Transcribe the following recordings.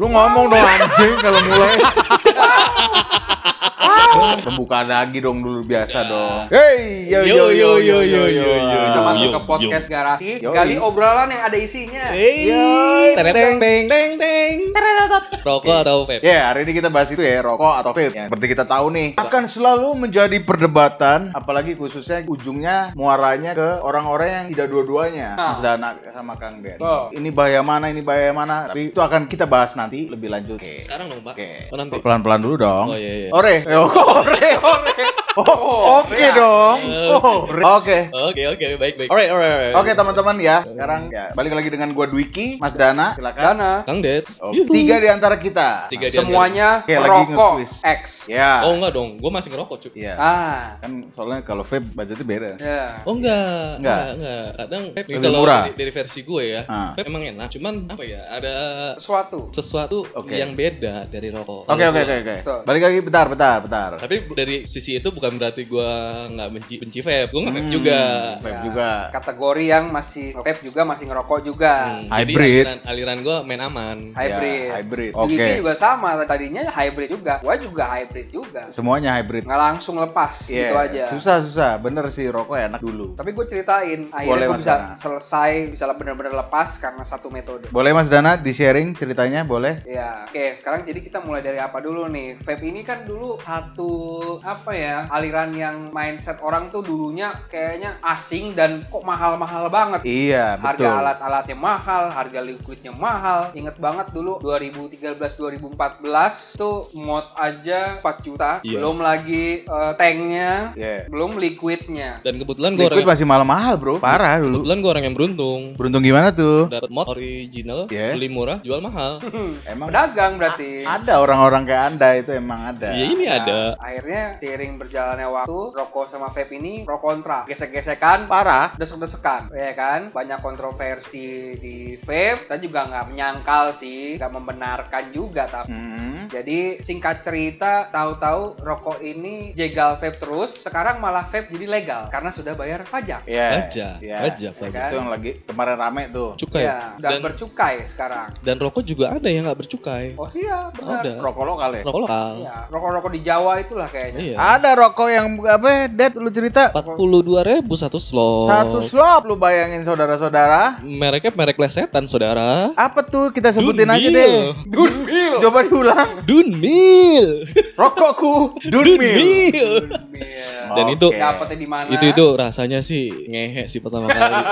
Lu ngomong dong anjing kalau mulai. Pembukaan lagi dong dulu biasa dong. Hey, yo yo yo yo yo yo. Kita masuk Yo, ke podcast garasi. Gali obrolan yang ada isinya. Hey, teng teng teng teng. Rokok atau vape? Ya, hari ini kita bahas itu ya, rokok atau vape. Yang seperti kita tahu nih, akan selalu menjadi perdebatan, apalagi khususnya ujungnya muaranya ke orang-orang yang tidak dua-duanya. Nah. Mas Dana sama Kang Den. Ini bahaya mana, ini bahaya mana. Tapi itu akan kita bahas nanti lebih lanjut. Oke. Sekarang dong, Pak. Oke. Oh. Pelan-pelan dulu dong. Oh iya iya. Ore, ore, ore. Oh, oke dong. Oh, ore. Oke. Oke oke baik baik. Alright alright. alright. Oke teman-teman ya, sekarang ya balik lagi dengan gua Dwiki, Mas Dana, silakan. Dana. Kang Dets. Oh, tiga di antara kita. Tiga di Semuanya Oke, lagi rokok nge-quiz. X. Ya. Oh enggak dong, gue masih ngerokok cuy. Iya. Ah. Kan soalnya kalau vape budgetnya beda. Ya. Oh enggak, Enggak. enggak, enggak. Kadang vape kalau murah. Dari, dari versi gue ya, Ah. vape emang enak. Cuman apa ya, ada Sesuatu. sesuatu Oke. yang beda dari rokok. Oke oke oke oke. Balik lagi bentar bentar bentar. Tapi dari sisi itu bukan berarti gue nggak benci benci vape. Gue nggak vape Hmm, juga. Vape Ya, juga. Kategori yang masih vape juga masih ngerokok juga. Hmm, Hybrid. Jadi aliran, aliran gue main aman. Hybrid. Ya, hybrid. Oke. Oke. juga sama tadinya hybrid juga. Gua juga hybrid juga. Semuanya hybrid. Nggak langsung lepas Iya, gitu aja. Susah susah. Bener sih rokok enak dulu. Tapi gue ceritain, Boleh, akhirnya gue bisa Dana. selesai, bisa benar-benar lepas karena satu metode. Boleh Mas Dana di sharing ceritanya boleh? Ya, oke. Sekarang jadi kita mulai dari apa dulu nih? Vape ini kan dulu satu apa ya aliran yang mindset orang tuh dulunya kayaknya asing dan kok mahal-mahal banget. Iya betul. Harga alat-alatnya mahal, harga liquidnya mahal. Ingat banget dulu 2013-2014 tuh mod aja 4 juta, Iya. belum lagi eh, tanknya, Iya. belum liquidnya. Dan kebetulan gue orang Liquid masih mahal-mahal bro. Parah dulu. kebetulan gue orang yang beruntung. Beruntung gimana tuh? Dapat mod original, Iya. beli murah, jual mahal. Emang Pedagang berarti. ada orang-orang kayak anda itu emang ada. Iya ini Nah, ada. Akhirnya seiring berjalannya waktu, rokok sama vape ini pro kontra, gesek-gesekan, Parah. desek-desekan, ya kan? Banyak kontroversi di vape, kita juga nggak menyangkal sih, nggak membenarkan juga tapi. Hmm. Jadi singkat cerita, tahu-tahu rokok ini jegal vape terus, sekarang malah vape jadi legal karena sudah bayar pajak. Iya. Pajak, Iya. pajak, Ya kan? Itu yang lagi kemarin rame tuh. Cukai. Ya, udah Dan bercukai sekarang. dan rokok juga ada yang nggak bercukai. Oh iya, benar. Ada. Rokok lokal ya? Rokok lokal. Iya, rokok-rokok di Jawa itulah kayaknya. Iya. Ada rokok yang apa? Dad lu cerita. 42 ribu satu slot. Satu slop lu bayangin saudara-saudara. Mereknya merek lesetan, saudara. Apa tuh kita sebutin aja Dunmil. deh. Dunmil. Coba diulang. Dunmil. Rokokku Dunmil. Dunmil. Dan Oke. itu Dapatnya di mana? itu itu rasanya sih ngehe sih pertama kali.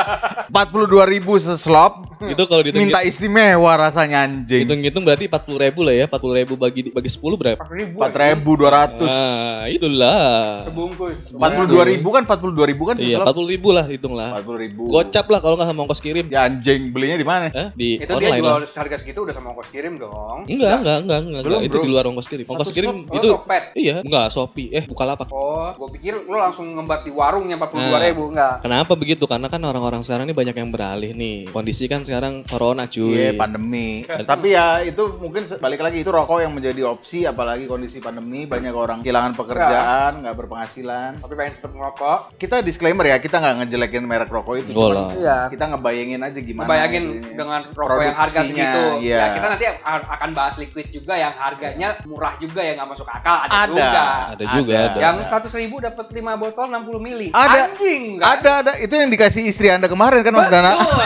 42 ribu seslop. itu kalau dihitung Minta istimewa rasanya anjing. hitung-hitung berarti 40 ribu lah ya. 40 ribu bagi bagi 10 berapa? 4 ribu. 4200. Nah, itulah. Sebungkus. 42 ribu kan 42 ribu kan Iya, seslop. 40 ribu lah hitung lah. 40 ribu. Gocap lah kalau nggak sama ongkos kirim. Ya anjing belinya di mana? Eh, di Itu dia online jual lah. harga segitu udah sama ongkos kirim dong. Enggak, enggak, enggak, enggak, Belum, enggak. Itu bro. di luar ongkos kirim. Ongkos kirim oh, itu Tokped. iya, enggak Shopee. Eh, Bukalapak. Oh, gue pikir lu langsung ngembat di warung yang 42 Nah. ribu enggak. Kenapa begitu? Karena kan orang-orang sekarang ini banyak yang beralih nih. Kondisi kan sekarang corona, cuy. Iya pandemi. Tapi ya itu mungkin balik lagi itu rokok yang menjadi opsi apalagi kondisi pandemi banyak orang kehilangan pekerjaan, nggak berpenghasilan. Tapi pengen tetap ngerokok. Kita disclaimer ya, kita nggak ngejelekin merek rokok itu. Cuman lah. Iya. Kita ngebayangin aja gimana. Bayangin dengan rokok yang harga segitu. iya. Ya kita nanti akan bahas liquid juga yang harganya murah juga yang nggak masuk akal ada, ada. juga. Ada juga, ada. Yang 100 ribu dapat 5 botol 60 mili. Ada. Anjing. kan? Ada ada itu yang dikasih istri anda kemarin kan Mas Dana. Betul.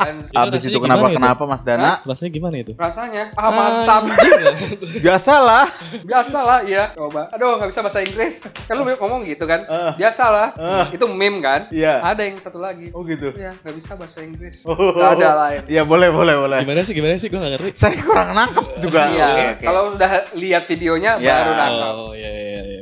Dan Itu Habis rasanya itu kenapa itu? kenapa Mas Dana? Rasanya gimana itu? rasanya ah mantap. Biasalah. Biasa lah ya. Coba. Aduh nggak bisa bahasa Inggris. Kan lu ngomong gitu kan. Eh. Biasa lah. Eh. Itu meme kan. Iya. Ada yang satu lagi. Oh gitu. Ya nggak bisa bahasa Inggris. Oh. Nggak ada lain. Iya boleh boleh boleh. Gimana sih? Gimana sih? Gue gak ngerti. Saya kurang nangkep juga. Iya. Oke, oke. Kalau udah lihat videonya Ya. baru nangkap. Oh, iya, iya, iya.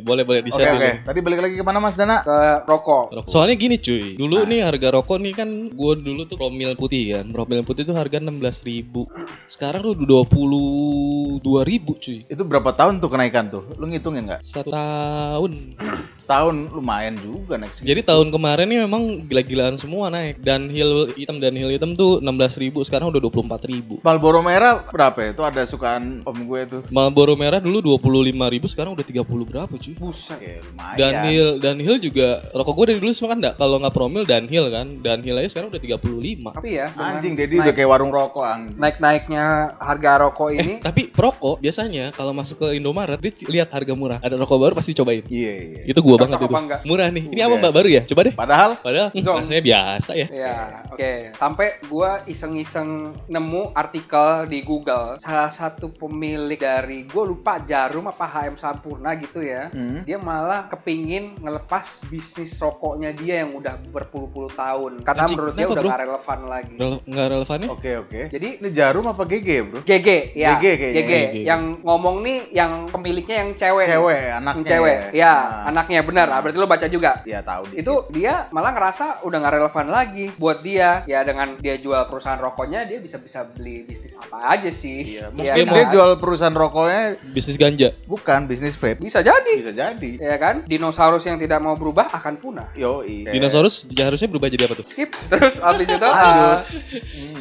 Boleh, boleh Oke di-share oke. dulu. Tadi balik lagi ke mana Mas Dana? Ke rokok. Rokok. Soalnya gini cuy, dulu Nah. nih harga rokok nih kan gue dulu tuh promil putih kan, promil putih tuh harga 16.000 ribu. Sekarang tuh 22 ribu cuy. Itu berapa tahun tuh kenaikan tuh? Lu ngitungin nggak? Satu tahun. Setahun lumayan juga naik segitu. Jadi tahun kemarin nih memang gila-gilaan semua naik. Dan hill hitam dan hill hitam tuh 16.000 ribu, sekarang udah 24.000 ribu. Marlboro merah berapa ya? Itu ada sukaan om gue tuh. Marlboro merah dulu 25.000 ribu, sekarang udah 30 berapa cuy? Buset. Oke, lumayan. Dunhill juga rokok gue dari dulu semua kan enggak kalau nggak promil Dunhill kan. Dunhill aja sekarang udah 35. Tapi ya dengan Anjing, Dedi naik- udah kayak warung rokok anjing. naik-naiknya harga rokok Eh, ini tapi perokok biasanya kalau masuk ke Indomaret dia lihat harga murah. Ada rokok baru pasti cobain. Iya, iya. Itu gua Cocok banget itu. enggak? Murah nih. Ini Udah. apa Mbak baru ya? Coba deh. Padahal Padahal hmm, Zong. rasanya biasa ya. Ya, oke. Sampai gua iseng-iseng nemu artikel di Google salah satu pemilik dari gua lupa Jarum apa HM Sampurna gitu ya. Hmm. Dia malah kepingin ngelepas bisnis rokoknya dia yang udah berpuluh-puluh tahun karena Anjing, menurut dia udah bro? gak relevan lagi. Rele- Nggak relevannya? Oke, oke. Jadi Ini jarum apa GG, Bro? GG ya, GG kayaknya. GG. GG. Yang ngomong nih yang pemiliknya yang cewek. nih. Cewek, Yang anaknya. cewek. Ya, Nah. anaknya benar. Ah, Berarti lo baca juga. Iya, tahu dikit. itu dia malah ngerasa udah nggak relevan lagi buat dia ya dengan dia jual perusahaan rokoknya dia bisa bisa beli bisnis apa aja sih Iya, mungkin kan? dia jual perusahaan rokoknya Bisnis ganja. bukan bisnis vape. bisa jadi Bisa jadi. Ya kan dinosaurus yang tidak mau berubah akan punah Yo, Dinosaurus ya harusnya berubah jadi apa tuh? skip terus abis itu uh,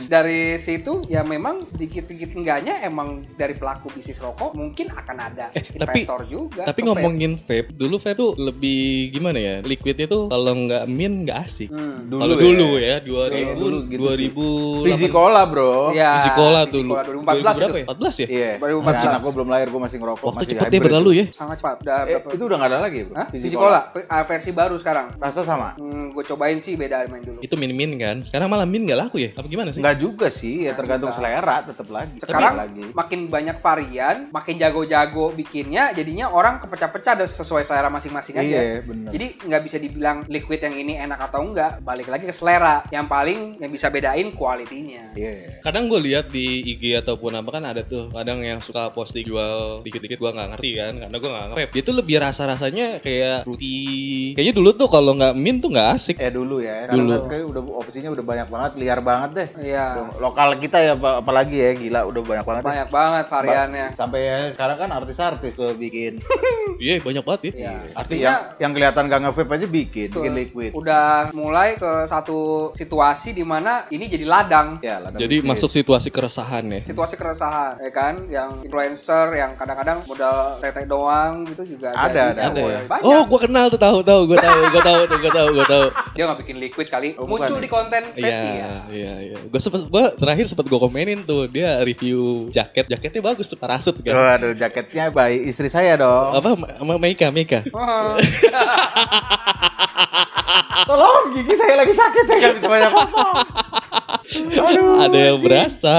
dari situ ya memang dikit-dikit enggaknya emang dari pelaku bisnis rokok mungkin akan ada Eh, tapi- investor juga Tapi ke vape. ngomongin vape, dulu vape tuh lebih gimana ya? Liquidnya tuh kalau nggak min nggak asik. Hmm. Dulu Kalau ya. dulu ya, 2000 Kayaknya dulu gitu 2000 Fizzy Cola, Bro. Iya, Fizikola tuh Fizikola lu. 2014 berapa itu. ya? 14 ya? Iya. 2014. Anak gua belum lahir, gua masih ngerokok, Waktu masih cepet hybrid. berlalu ya. sangat cepat udah Eh, berapa itu udah nggak ada lagi, Bro. Hah? Fizzy Fizikola, eh, versi baru sekarang. Rasa sama? Hmm, gue cobain sih beda main dulu. Itu min-min kan. Sekarang malah min nggak laku ya? Apa gimana sih? Enggak juga sih, ya Nggak tergantung juga. selera tetap lagi. Sekarang Tetap lagi. makin banyak varian, makin jago-jago bikinnya, jadinya orang kepecah-pecah dan sesuai selera masing-masing aja. Iya, benar. Jadi nggak bisa dibilang liquid yang ini enak atau enggak, balik lagi ke selera. Yang paling yang bisa bedain kualitinya. Iya. Kadang gue lihat di IG ataupun apa kan ada tuh kadang yang suka posting jual dikit-dikit gua nggak ngerti kan karena gua nggak ngerti. Dia tuh lebih rasa-rasanya kayak fruity. Kayaknya dulu tuh kalau nggak min tuh nggak asik. Eh dulu ya, Dulu. dulu. kan sekarang udah opsinya udah banyak banget, liar banget deh. Iya, Lokal kita ya apa- apalagi ya, gila udah banyak banget. deh. banyak banget variannya. Sampai ya, sekarang kan artis-artis tuh bikin. Iya banyak banget ya. Iya. Artis Artinya yang, yang kelihatan gak nge-vape aja bikin, Betul. bikin liquid. udah mulai ke satu situasi di mana ini jadi ladang. Ya, ladang Jadi bisnis. masuk situasi keresahan ya. situasi keresahan ya kan yang influencer yang kadang-kadang modal tete doang gitu juga Ada, ada. Ada ya. banyak Oh, gua kenal tuh tahu tahu, gua tahu, gua tahu tuh, gua tahu, gua tahu. dia nggak bikin liquid kali Oh, muncul bukan di ya? konten Iya, ya iya, iya. Gua sempet, gua terakhir sempat gua komenin tuh dia review jaket, jaketnya bagus tuh parasut kan. Waduh, jaketnya by istri saya dong. Apa sama Meika, Meika. Oh, Tolong, gigi saya lagi sakit, saya nggak bisa banyak ngomong. Aduh, Ada yang berasa.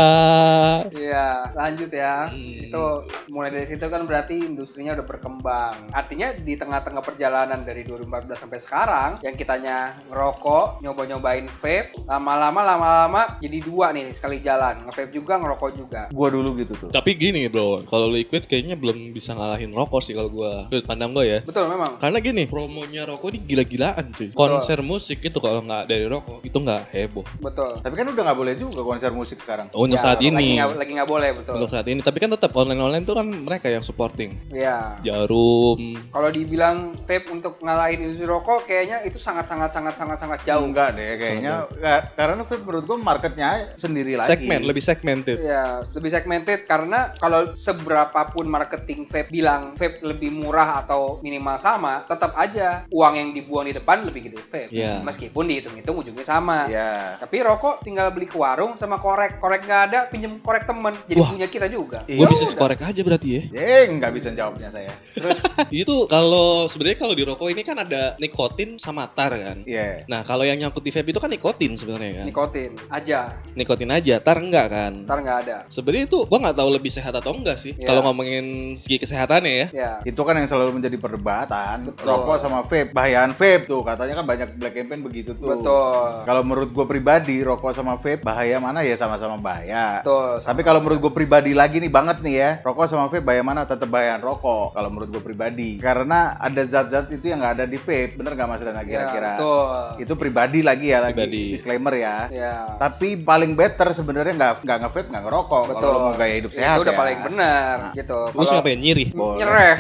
Iya, lanjut ya. Hmm. Itu mulai dari situ kan berarti industrinya udah berkembang. Artinya di tengah-tengah perjalanan dari 2014 sampai sekarang, yang kitanya ngerokok, nyoba-nyobain vape, lama-lama lama-lama jadi dua nih sekali jalan. Nge-vape juga, ngerokok juga. Gua dulu gitu tuh. Tapi gini bro, kalau liquid kayaknya belum bisa ngalahin rokok sih kalau gua. Sudut pandang gua ya. Betul memang. Karena gini, promonya rokok ini gila-gilaan cuy. Konser musik itu kalau nggak dari rokok itu nggak heboh. Betul. Tapi kan udah nggak boleh juga konser musik sekarang. Oh, untuk Ya, saat ini. lagi nggak boleh betul. Untuk saat ini. Tapi kan tetap online-online tuh kan mereka yang supporting. Iya. Jarum. Kalau dibilang vape untuk ngalahin industri rokok, kayaknya itu sangat sangat sangat sangat sangat jauh. Enggak deh, kayaknya nggak- karena vape menurut gua marketnya sendiri lagi. Segmen, lebih segmented. Ya, lebih segmented karena kalau seberapapun marketing vape bilang vape lebih murah atau minimal sama, tetap aja uang yang dibuang di depan lebih gede vape. Iya. Meskipun dihitung-hitung ujungnya sama. Iya. Tapi rokok tinggal beli ke warung sama korek. Korek nggak ada, pinjem korek temen. Jadi Wah. punya kita juga. Gue bisnis korek aja berarti ya. Eh, nggak bisa jawabnya saya. Terus, itu kalau sebenarnya kalau di rokok ini kan ada nikotin sama tar kan. iya. Nah kalau yang nyangkut di vape itu kan nikotin sebenarnya kan. Nikotin aja, nikotin aja, tar enggak kan. ntar nggak ada. Sebenarnya itu gua nggak tahu lebih sehat atau enggak sih. Iya. Kalau ngomongin segi kesehatannya ya. Ya, Itu kan yang selalu menjadi perdebatan. Betul. Rokok sama vape, bahayaan vape tuh. Katanya kan banyak black campaign begitu tuh. betul. Kalau menurut gue pribadi, rokok sama vape bahaya mana ya sama-sama bahaya. Betul. Tapi kalau menurut gue pribadi lagi nih banget nih ya, rokok sama vape bahaya mana? Tetap bahayaan rokok. Kalau menurut gue pribadi, karena ada zat-zat itu yang nggak ada di vape, bener nggak Mas Dana ya, kira-kira? betul. Itu pribadi lagi ya, lagi Pribadi. disclaimer ya. Ya. Tapi paling better sebenarnya nggak nggak nge-vape, nggak ngerokok. Kalau Betul. lo mau gaya hidup sehat Itu udah ya. paling benar Nah. gitu. Terus Kalau- ngapain nyiri? Boleh. nyereh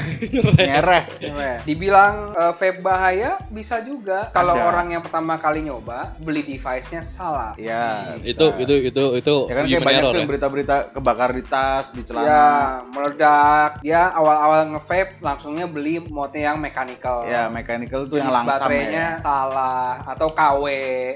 Nyereh. Nyereh. dibilang eh, vape bahaya bisa juga kalau orang yang pertama kali nyoba beli device-nya salah Ya. Hmm, bisa. itu itu itu itu Ya kan kayak banyak error tuh ya. berita-berita kebakar di tas, di celana. Ya, meledak. Dia awal-awal nge-vape langsungnya beli mode yang mechanical. Ya, mechanical tuh yang langsam baterainya ya. salah atau KW.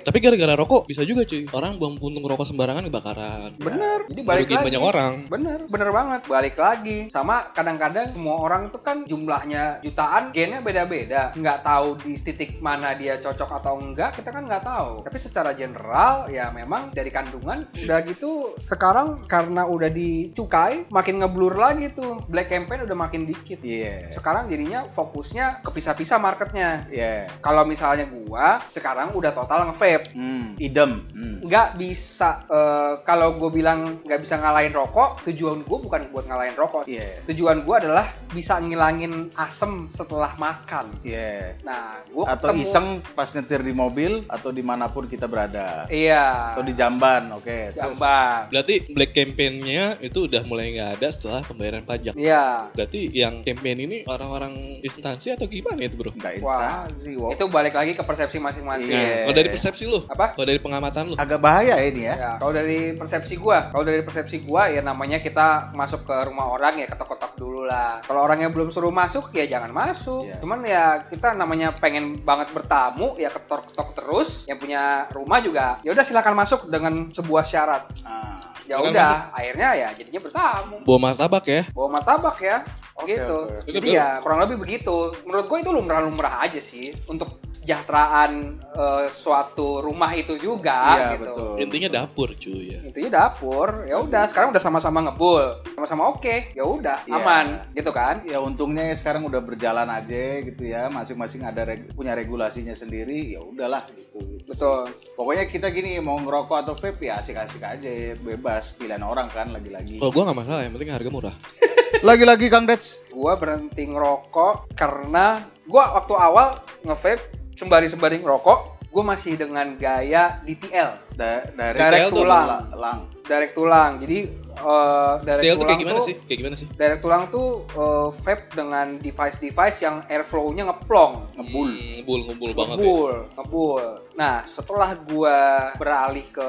Tapi gara-gara rokok bisa juga cuy. Orang buang puntung rokok sembarangan kebakaran. Bener. Jadi balik Merugiin lagi. banyak orang. Bener, bener banget. Balik lagi. Sama kadang-kadang semua orang tuh kan jumlahnya jutaan, gennya beda-beda. Nggak tahu di titik mana dia cocok atau enggak, kita kan nggak tahu. Tapi secara general, ya memang dari kandungan udah gitu sekarang karena udah dicukai, makin ngeblur lagi tuh. Black campaign udah makin dikit. Iya. Sekarang jadinya fokusnya kepisah-pisah marketnya. Iya. Kalau misalnya gua sekarang udah total nge-vape. Hmm, idem. Hmm. Nggak bisa, eh, kalau gue bilang nggak bisa ngalahin rokok, tujuan gue bukan buat ngalahin rokok. Iya. Tujuan gue adalah bisa ngilangin asem setelah makan. Iya. Nah, gue Atau iseng pas nyetir di mobil atau di mana pun kita berada. Iya. Atau di jamban, oke. Terus, jamban. Berarti black campaign-nya itu udah mulai nggak ada setelah pembayaran pajak. Iya. Berarti yang campaign ini orang-orang instansi atau gimana itu bro? Nggak Wah, instansi, wow. Itu balik lagi ke persepsi masing-masing. Iya. Kalau dari persepsi lu, Apa? kalau dari pengamatan lu, Agak bahaya ini ya. Ya, kalau dari persepsi gua, kalau dari persepsi gua ya namanya kita masuk ke rumah orang ya ketok-ketok dulu lah. Kalau orangnya belum suruh masuk ya jangan masuk. Iya. Cuman ya kita namanya pengen banget bertamu ya ketok-ketok terus. Yang punya rumah juga ya udah silakan masuk dengan sebuah syarat. Ah. Ya udah, akhirnya ya jadinya bertamu. bawa martabak ya? Bawa martabak ya. Oke, gitu. oke. Jadi ya kurang lebih begitu. Menurut gue itu lumrah-lumrah aja sih untuk kesejahteraan eh, suatu rumah itu juga Iya, gitu betul. Intinya dapur cuy ya. intinya dapur ya udah sekarang udah sama-sama ngebul sama-sama oke ya udah Iya. aman gitu kan Ya untungnya sekarang udah berjalan aja gitu ya, masing-masing ada reg- punya regulasinya sendiri, ya udahlah gitu. betul Pokoknya kita gini mau ngerokok atau vape ya asik-asik aja, bebas pilihan orang kan lagi-lagi. Kalau gua nggak masalah, yang penting harga murah. Lagi-lagi Kang Dets. gua berhenti ngerokok karena gua waktu awal nge-vape sembari-sembari ngerokok gua masih dengan gaya DTL Da- dari Direct tuh tulang La- lang. direct tulang jadi eh direct TL tuh tulang kayak gimana tuh sih? Kayak gimana sih? direct tulang tuh eh, vape dengan device-device yang airflow-nya ngeplong Ngebul. Hmm, ngebul, ngebul banget ya. ngebul, ngebul. Nah, setelah gua beralih ke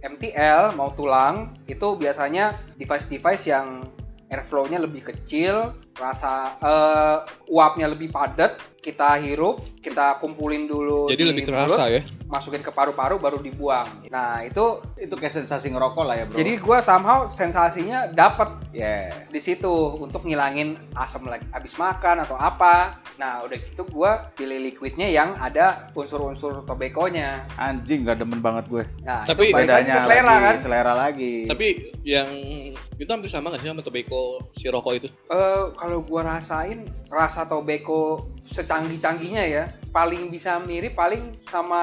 MTL mau tulang, itu biasanya device-device yang airflow-nya lebih kecil, rasa eh, uapnya lebih padat, kita hirup, kita kumpulin dulu Jadi di lebih mulut, terasa ya. masukin ke paru-paru baru dibuang. Nah, itu Itu kayak sensasi ngerokok lah ya, Bro. jadi gua somehow sensasinya dapat ya. di situ untuk ngilangin asam lagi habis makan atau apa. Nah, udah gitu gua pilih liquidnya yang ada unsur-unsur tobekonya. Anjing gak demen banget gue. Nah, Tapi itu ke selera lagi, kan. selera lagi. Tapi yang itu hampir sama nggak sih sama tobacco si rokok itu? Eh, kalau gua rasain rasa tobeko secanggih-canggihnya ya, paling bisa mirip paling sama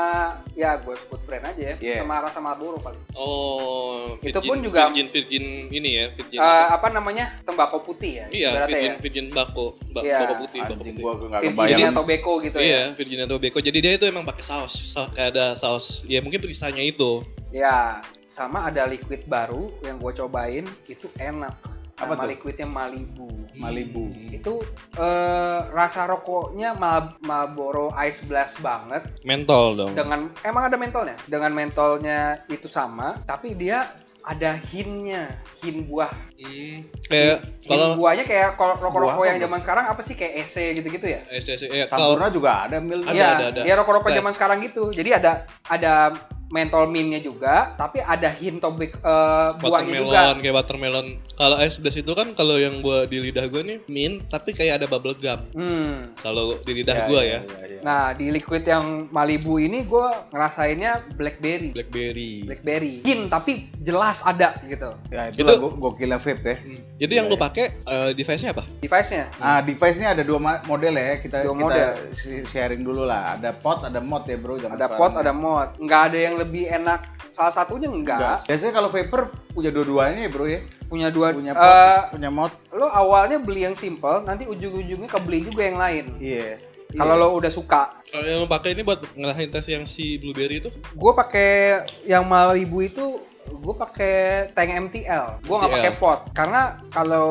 ya gue sebut brand aja ya, Yeah. sama rasa Marlboro paling. Oh, Itu virgin- pun juga- virgin virgin ini ya, virgin. Eh, apa namanya? Tembakau putih ya. iya, virgin ya. virgin bako, ba- Iya. bako putih, bako Anjing putih. gua gak Virginia kebayang. tobacco gitu Iya, ya. Virginia Tobacco. Jadi dia itu emang pakai saus, sa- kayak ada saus. Ya mungkin perisanya itu. Ya, sama ada liquid baru yang gue cobain itu enak. Apa Nama tuh? liquidnya Malibu. Malibu. Itu eh, rasa rokoknya Mal- Marlboro Ice Blast banget Mentol dong. dengan emang ada mentolnya. Dengan mentolnya itu sama, tapi dia ada hintnya, hint buah. Hmm, kayak Hint kalau buahnya kayak kalau rokok-rokok yang zaman sekarang apa sih kayak EC gitu-gitu ya? STC ya kalau Sampurna juga ada mil. Ada, Iya, ada, ada. dia rokok-rokok zaman sekarang gitu. Jadi ada ada mentol mintnya juga, tapi ada hint tobek eh, buahnya juga. watermelon kayak watermelon. Kalau es belas itu kan kalau yang gua di lidah gua nih mint tapi kayak ada bubble gum. Hmm. Kalau di lidah Iya, gua iya, ya. iya, iya. Nah, di liquid yang Malibu ini gue ngerasainnya blackberry. Blackberry. Blackberry. Hint tapi jelas ada gitu. Ya, Itu- go gokilnya vape ya. Hmm. Itu yang Iya, lu iya. pakai eh, device-nya apa? Device-nya. Nah, device-nya ada dua model ya. Kita Dua kita model. sharing dulu lah. Ada pot, ada mod ya, Bro. Jangan Ada pot, ada mod. Nggak ada yang lebih enak. Salah satunya enggak. Enggak. Biasanya kalau vapor punya dua-duanya ya, Bro ya. Punya dua. Punya eh, pot, punya mod. lo awalnya beli yang simple, nanti ujung-ujungnya kebeli juga yang lain. Iya. Kalau Iya. lo udah suka. Kalau yang lu pakai ini buat ngerasain tes yang si blueberry itu? Gue pakai yang Malibu itu gue pakai tank MTL. Gue nggak pakai pot karena kalau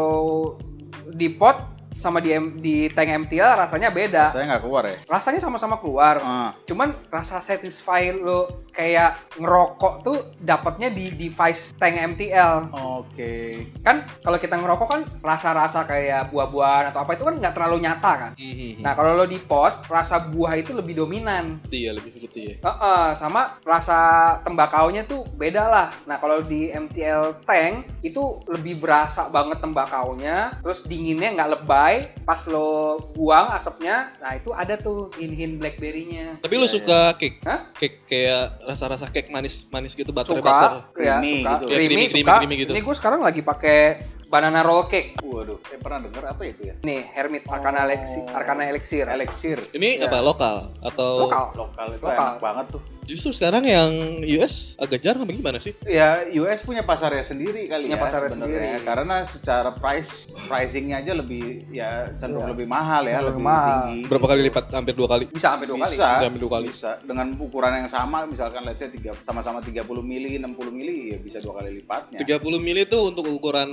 di pot sama di M- di tank MTL rasanya beda. Saya nggak keluar ya. Rasanya sama-sama keluar. Ah, Cuman rasa satisfy lo kayak ngerokok tuh dapatnya di device tank MTL. Oke. Kan kalau kita ngerokok kan rasa-rasa kayak buah-buahan atau apa itu kan nggak terlalu nyata kan. Mhm. Nah kalau lo di pot, rasa buah itu lebih dominan. Iya lebih fruity ya. Heeh, sama rasa tembakaunya tuh beda lah. Nah kalau di MTL Tank itu lebih berasa banget tembakaunya, terus dinginnya nggak lebay. Pas lo buang asapnya, nah itu ada tuh hint-hint blackberry-nya. Tapi lu Iya, suka cake? Hah? Cake kayak rasa-rasa cake manis-manis gitu butter Suka, butter. ya, Creamy suka. gitu. Ya, Creamy, creamy, suka. creamy gitu. Ini gue sekarang lagi pakai banana roll cake. Waduh, saya pernah denger apa itu ya? Nih, Hermit Arcana Elixir. Arcana Elixir. Elixir. Ini Ya. apa lokal atau Lokal. Lokal itu Lokal. enak banget tuh. justru sekarang yang US agak jarang apa gimana sih? Ya, US punya pasarnya sendiri kali Punya ya pasarnya sendiri. Karena secara price pricingnya aja lebih ya cenderung Iya. lebih mahal ya, Lebih lebih, mahal. tinggi. Berapa kali lipat? Hampir dua kali. Bisa sampai dua kali. Bisa, Sampai dua kali. bisa. Dengan ukuran yang sama, misalkan let's say tiga, sama-sama 30 mili, 60 mili, ya bisa dua kali lipatnya. 30 mili itu untuk ukuran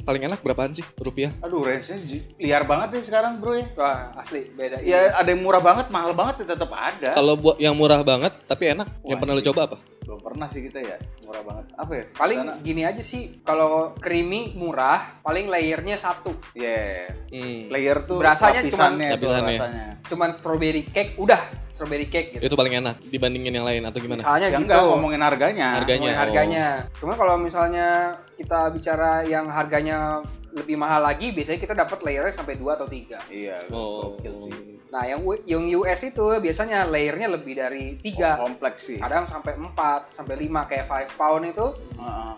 paling enak berapaan sih rupiah? Aduh, range-nya liar banget nih sekarang bro ya. Wah, asli beda. Ya ada yang murah banget, mahal banget ya tetap ada. Kalau buat yang murah banget tapi enak, yang Wah, pernah lu iya. coba apa? Belum pernah sih kita ya, murah banget. Apa ya? paling Karena- gini aja sih kalau creamy murah paling layernya satu Yeah. Hmm. Layer tuh Berasanya lapisannya cuman- lapisannya. rasanya. cuman strawberry cake udah strawberry cake gitu Itu paling enak dibandingin yang lain atau gimana? misalnya Ya gitu enggak ngomongin harganya. Harganya. ngomongin oh. harganya cuman kalau misalnya kita bicara yang harganya lebih mahal lagi biasanya kita dapat layernya sampai dua atau tiga Iya, Oh. gokil sih. Nah yang yang US itu biasanya layernya lebih dari tiga Kompleks sih. kadang sampai 4 sampai 5 kayak 5 pound itu Heeh.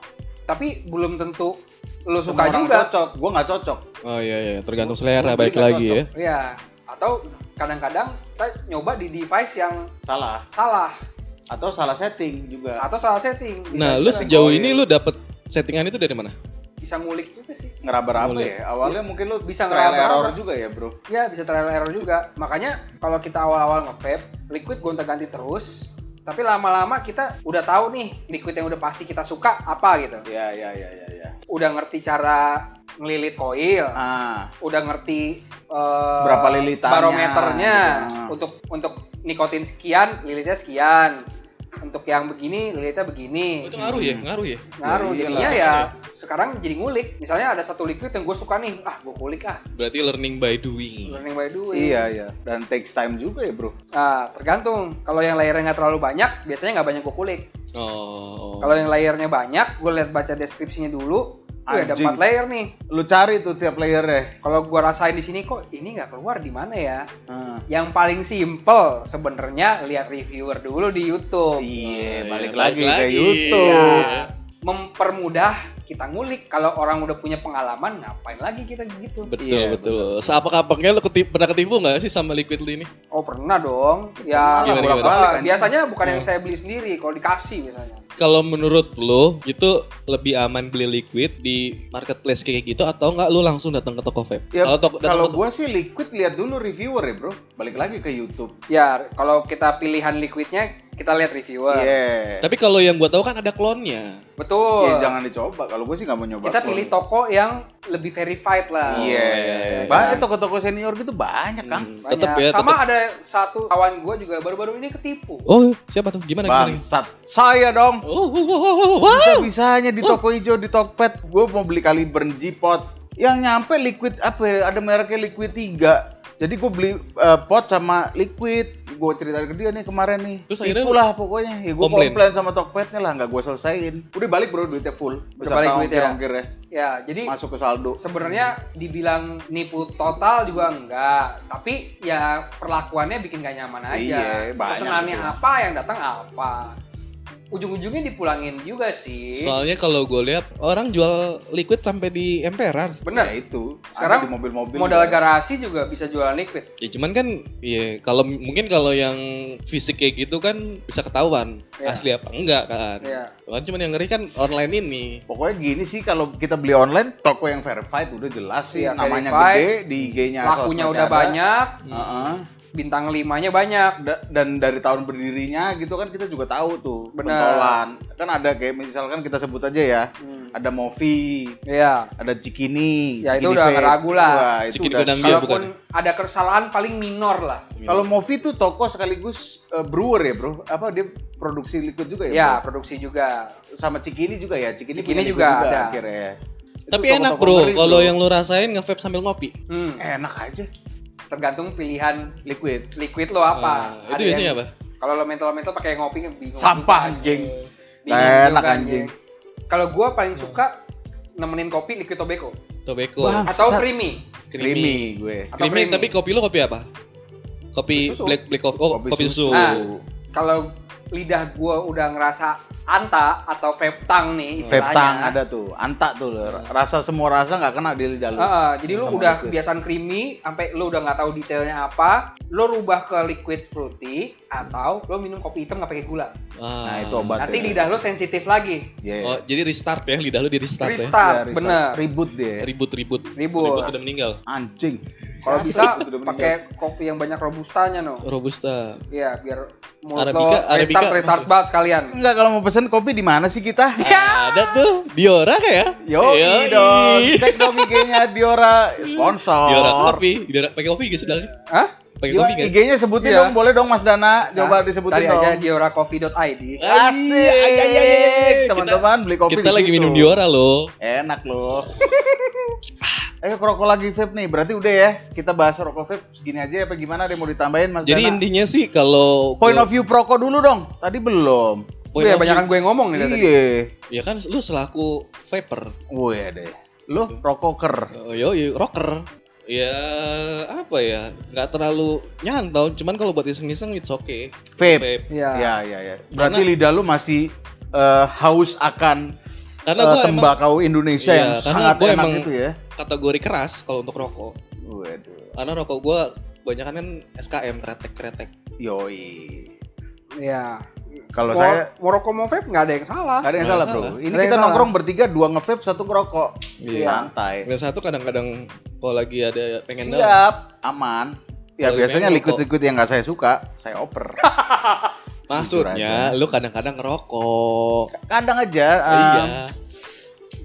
tapi belum tentu lo suka orang juga Cocok. Gua nggak cocok. Oh iya iya, tergantung selera baik lagi ya. ya atau kadang-kadang kita nyoba di device yang Salah. salah Atau salah setting juga. atau salah setting Bisa Nah, lu sejauh Oh, ini iya. lu dapet settingan itu dari mana? Bisa ngulik juga sih Ngeraba-raba ya. Awalnya mungkin lu Bisa trial ngeraba-raba. error juga ya, Bro. ya bisa trial error juga makanya kalau kita awal-awal nge-vape liquid gonta-ganti terus tapi lama-lama kita udah tahu nih liquid yang udah pasti kita suka apa gitu Iya, iya, iya, iya, iya. udah ngerti cara ngelilit koil Ah, udah ngerti eh, Berapa lilitannya, barometernya gitu. untuk untuk nikotin sekian lilitnya sekian untuk yang begini lilitnya begini Oh, itu ngaruh ya? Ngaruh ya? ngaruh Ya, jadinya ya sekarang jadi ngulik misalnya ada satu liquid yang gue suka nih ah gue kulik ah Berarti learning by doing. learning by doing iya, iya. Dan takes time juga ya, Bro. nah tergantung kalau yang layernya nggak terlalu banyak biasanya nggak banyak gue kulik Oh. kalau yang layernya banyak gue lihat baca deskripsinya dulu Wih, ada empat layer nih Lu cari tuh tiap layernya. kalau gue rasain di sini kok ini nggak keluar di mana ya Ah. yang paling simple sebenarnya lihat reviewer dulu di YouTube Iya, Oh, balik iya, lagi balik ke lagi. YouTube. Iya. mempermudah kita ngulik kalau orang udah punya pengalaman ngapain lagi kita gitu Betul Iya, betul. Seapa kapaknya lu ketip, pernah ketipu nggak sih sama liquid ini? oh pernah dong ya Gimana, gimana? Balik, biasanya bukan yang Oh. saya beli sendiri kalau dikasih misalnya Kalau menurut lu itu lebih aman beli liquid di marketplace kayak gitu atau nggak lu langsung datang ke toko vape? Ya, Kalau toko- kalau gua sih liquid lihat dulu reviewer ya, Bro. Balik lagi ke YouTube. ya kalau kita pilihan liquidnya kita lihat reviewer Iya. Tapi kalau yang gua tahu kan ada klonnya. betul Ya, jangan dicoba. Kalau gue sih nggak mau nyoba. kita pilih toko yang lebih verified lah Iya. iya, iya. Banyak toko-toko senior gitu banyak kan. Hmm, Banyak. tetep ya, sama tetep. ada satu kawan gue juga baru-baru ini ketipu Oh, siapa tuh? Gimana gimana? Bangsat. Saya dong. Oh, wow, wow, wow, wow, wow. Bisa-bisanya di toko hijau di Tokped. Gue mau beli kaliber G-Pot. Yang nyampe liquid apa ya? Ada mereknya liquid 3. Jadi gue beli eh, pot sama liquid. Gue cerita ke dia nih kemarin nih. Terus akhirnya Tipu lah pokoknya. Ya gue komplain? komplain sama Tokpednya lah. Nggak gue selesaiin. Udah balik bro duitnya full. Udah balik duitnya? ongkir-ongkirnya. ya jadi Masuk ke saldo. sebenarnya dibilang nipu total juga enggak tapi ya perlakuannya bikin gak nyaman aja Iya, pesenannya apa yang datang apa ujung-ujungnya dipulangin juga sih Soalnya kalau gue lihat orang jual liquid sampai di emperan. bener Ya itu. Sekarang Ada di mobil-mobil. modal juga. garasi juga bisa jualan liquid Ya cuman kan ya kalau mungkin kalau yang fisik kayak gitu kan bisa ketahuan Iya. asli apa enggak kan. ya Kan cuman yang ngeri kan online ini. Pokoknya gini sih kalau kita beli online toko yang verified udah jelas sih Iya, namanya verified. gede di IG-nya lakunya udah banyak Heeh. Bintang limanya banyak. Da- dan dari tahun berdirinya gitu kan kita juga tahu tuh pentolan kan ada kayak misalkan kita sebut aja ya Hmm. ada Movi Iya. ada Cikini Ya, itu Cikini udah Vape. nggak ragu lah. Wah, itu Cikini udah dia Kalaupun bukan. ada kesalahan paling minor lah. kalau Movi tuh toko sekaligus eh, brewer ya bro apa dia produksi liquid juga ya Ya, bro? produksi juga. sama Cikini juga ya Cikini, Cikini juga liquid ada. akhirnya Itu Tapi enak bro, kalau yang lu rasain nge-vape sambil ngopi. Hmm. enak aja Tergantung pilihan liquid liquid lo apa. Ah, itu biasanya apa? Kalau lo mental-mental pakai ngopi bingung. sampah juga. anjing enak, anjing. Kalau gua paling suka nemenin kopi liquid tobacco Tobacco. Bang. atau creamy. creamy gue Atau Creamy, creamy. tapi kopi lu kopi apa? Kopi Kopi susu. black black coffee. Oh, kopi, susu. Nah, Kalau lidah gua udah ngerasa anta atau vape tang nih istilahnya. tang ada tuh anta tuh rasa semua rasa nggak kena di lidah lu Heeh, jadi lu udah liquid. kebiasaan creamy sampai lu udah nggak tahu detailnya apa, lu rubah ke liquid fruity atau lu minum kopi hitam nggak pakai gula. Ah. Nah, itu obat. Nanti ya. lidah lu sensitif lagi. Iya. Oh, jadi restart ya lidah lu di restart, ya. Restart, Ya, bener. ribut dia Ribut-ribut. Ribut. udah meninggal. anjing Kalau bisa pakai kopi yang banyak robustanya no. Robusta. Iya, biar mulut Arabica- lo Arabica restart restart banget sekalian. enggak kalau mau pesen kopi di mana sih kita Ada tuh Diora kayak. Yo, dong. Cek dong IG-nya Diora sponsor. Diora kopi. Diora pakai kopi gitu sedang. Hah? Pakai Yo, kopi kan? IG-nya sebutin Iya. dong, boleh dong Mas Dana. Coba Nah, disebutin Cari dong. aja dioracoffee.id. Asik, teman-teman beli kopi Kita lagi minum Diora loh. Enak loh. Ayo ke rokok lagi vape nih. Berarti udah ya. Kita bahas rokok vape segini aja apa gimana? Ada yang mau ditambahin Mas Jadi Dana? intinya sih kalau Point of view proko dulu dong. Tadi belum. point Iya, of banyakan gue ngomong nih tadi. Iya. Ya kan lu selaku vapor. Wih deh. Lu rokoker. Oh, yo, yo, rocker. Ya apa ya? Nggak terlalu nyantol, cuman kalau buat iseng-iseng it's okay. Vape. Vape. Iya. Iya, iya, iya. Berarti Karena- lidah lu masih eh, haus akan Karena eh, gua emang tembakau Indonesia Iya, yang karena sangat gua enak emang- itu ya. kategori keras kalau untuk rokok. Waduh. Karena rokok gua kebanyakan kan SKM kretek-kretek. Yoi. Iya. Kalau saya mau rokok mau vape nggak ada yang salah. Gak ada yang Nggak salah salah. bro. Ini kita yang nongkrong bertiga, dua nge-vape, satu ngerokok. Iya. Santai. Dan satu kadang-kadang kalau lagi ada pengen. Siap, aman. Ya Kalau biasanya liquid-liquid yang nggak saya suka, saya oper. Maksudnya lu kadang-kadang ngerokok. Kadang aja, um, iya.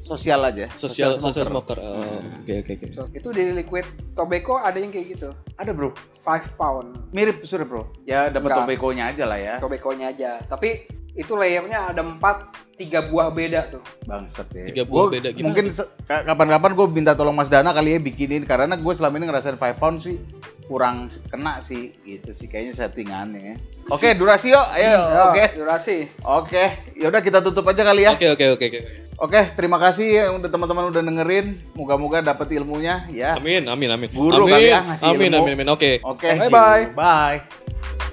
Sosial aja. Sosial sosial smoker. smoker. Oh, Hmm. Oke oke oke. Itu di liquid tobacco ada yang kayak gitu. Ada bro, 5 pound mirip sudah bro. Ya dapat tobacco-nya aja lah ya. tobacco-nya aja. Tapi itu layernya ada 4 tiga buah beda tuh. Bangsat ya. Tiga buah Gua beda gimana Mungkin kapan-kapan gue minta tolong Mas Dana kali ya bikinin karena gue selama ini ngerasain 5 pound sih kurang kena sih gitu sih kayaknya settingannya. Oke, durasi yuk. Ayo, Ya, oke. Durasi. Oke, yaudah kita tutup aja kali ya. Oke oke oke oke. Oke, terima kasih yang udah teman-teman udah dengerin. Moga-moga dapat ilmunya ya. Amin amin amin. Guru amin, kali ya ngasih Amin ilmu. amin amin. Oke. Oke, Bye-bye. Bye.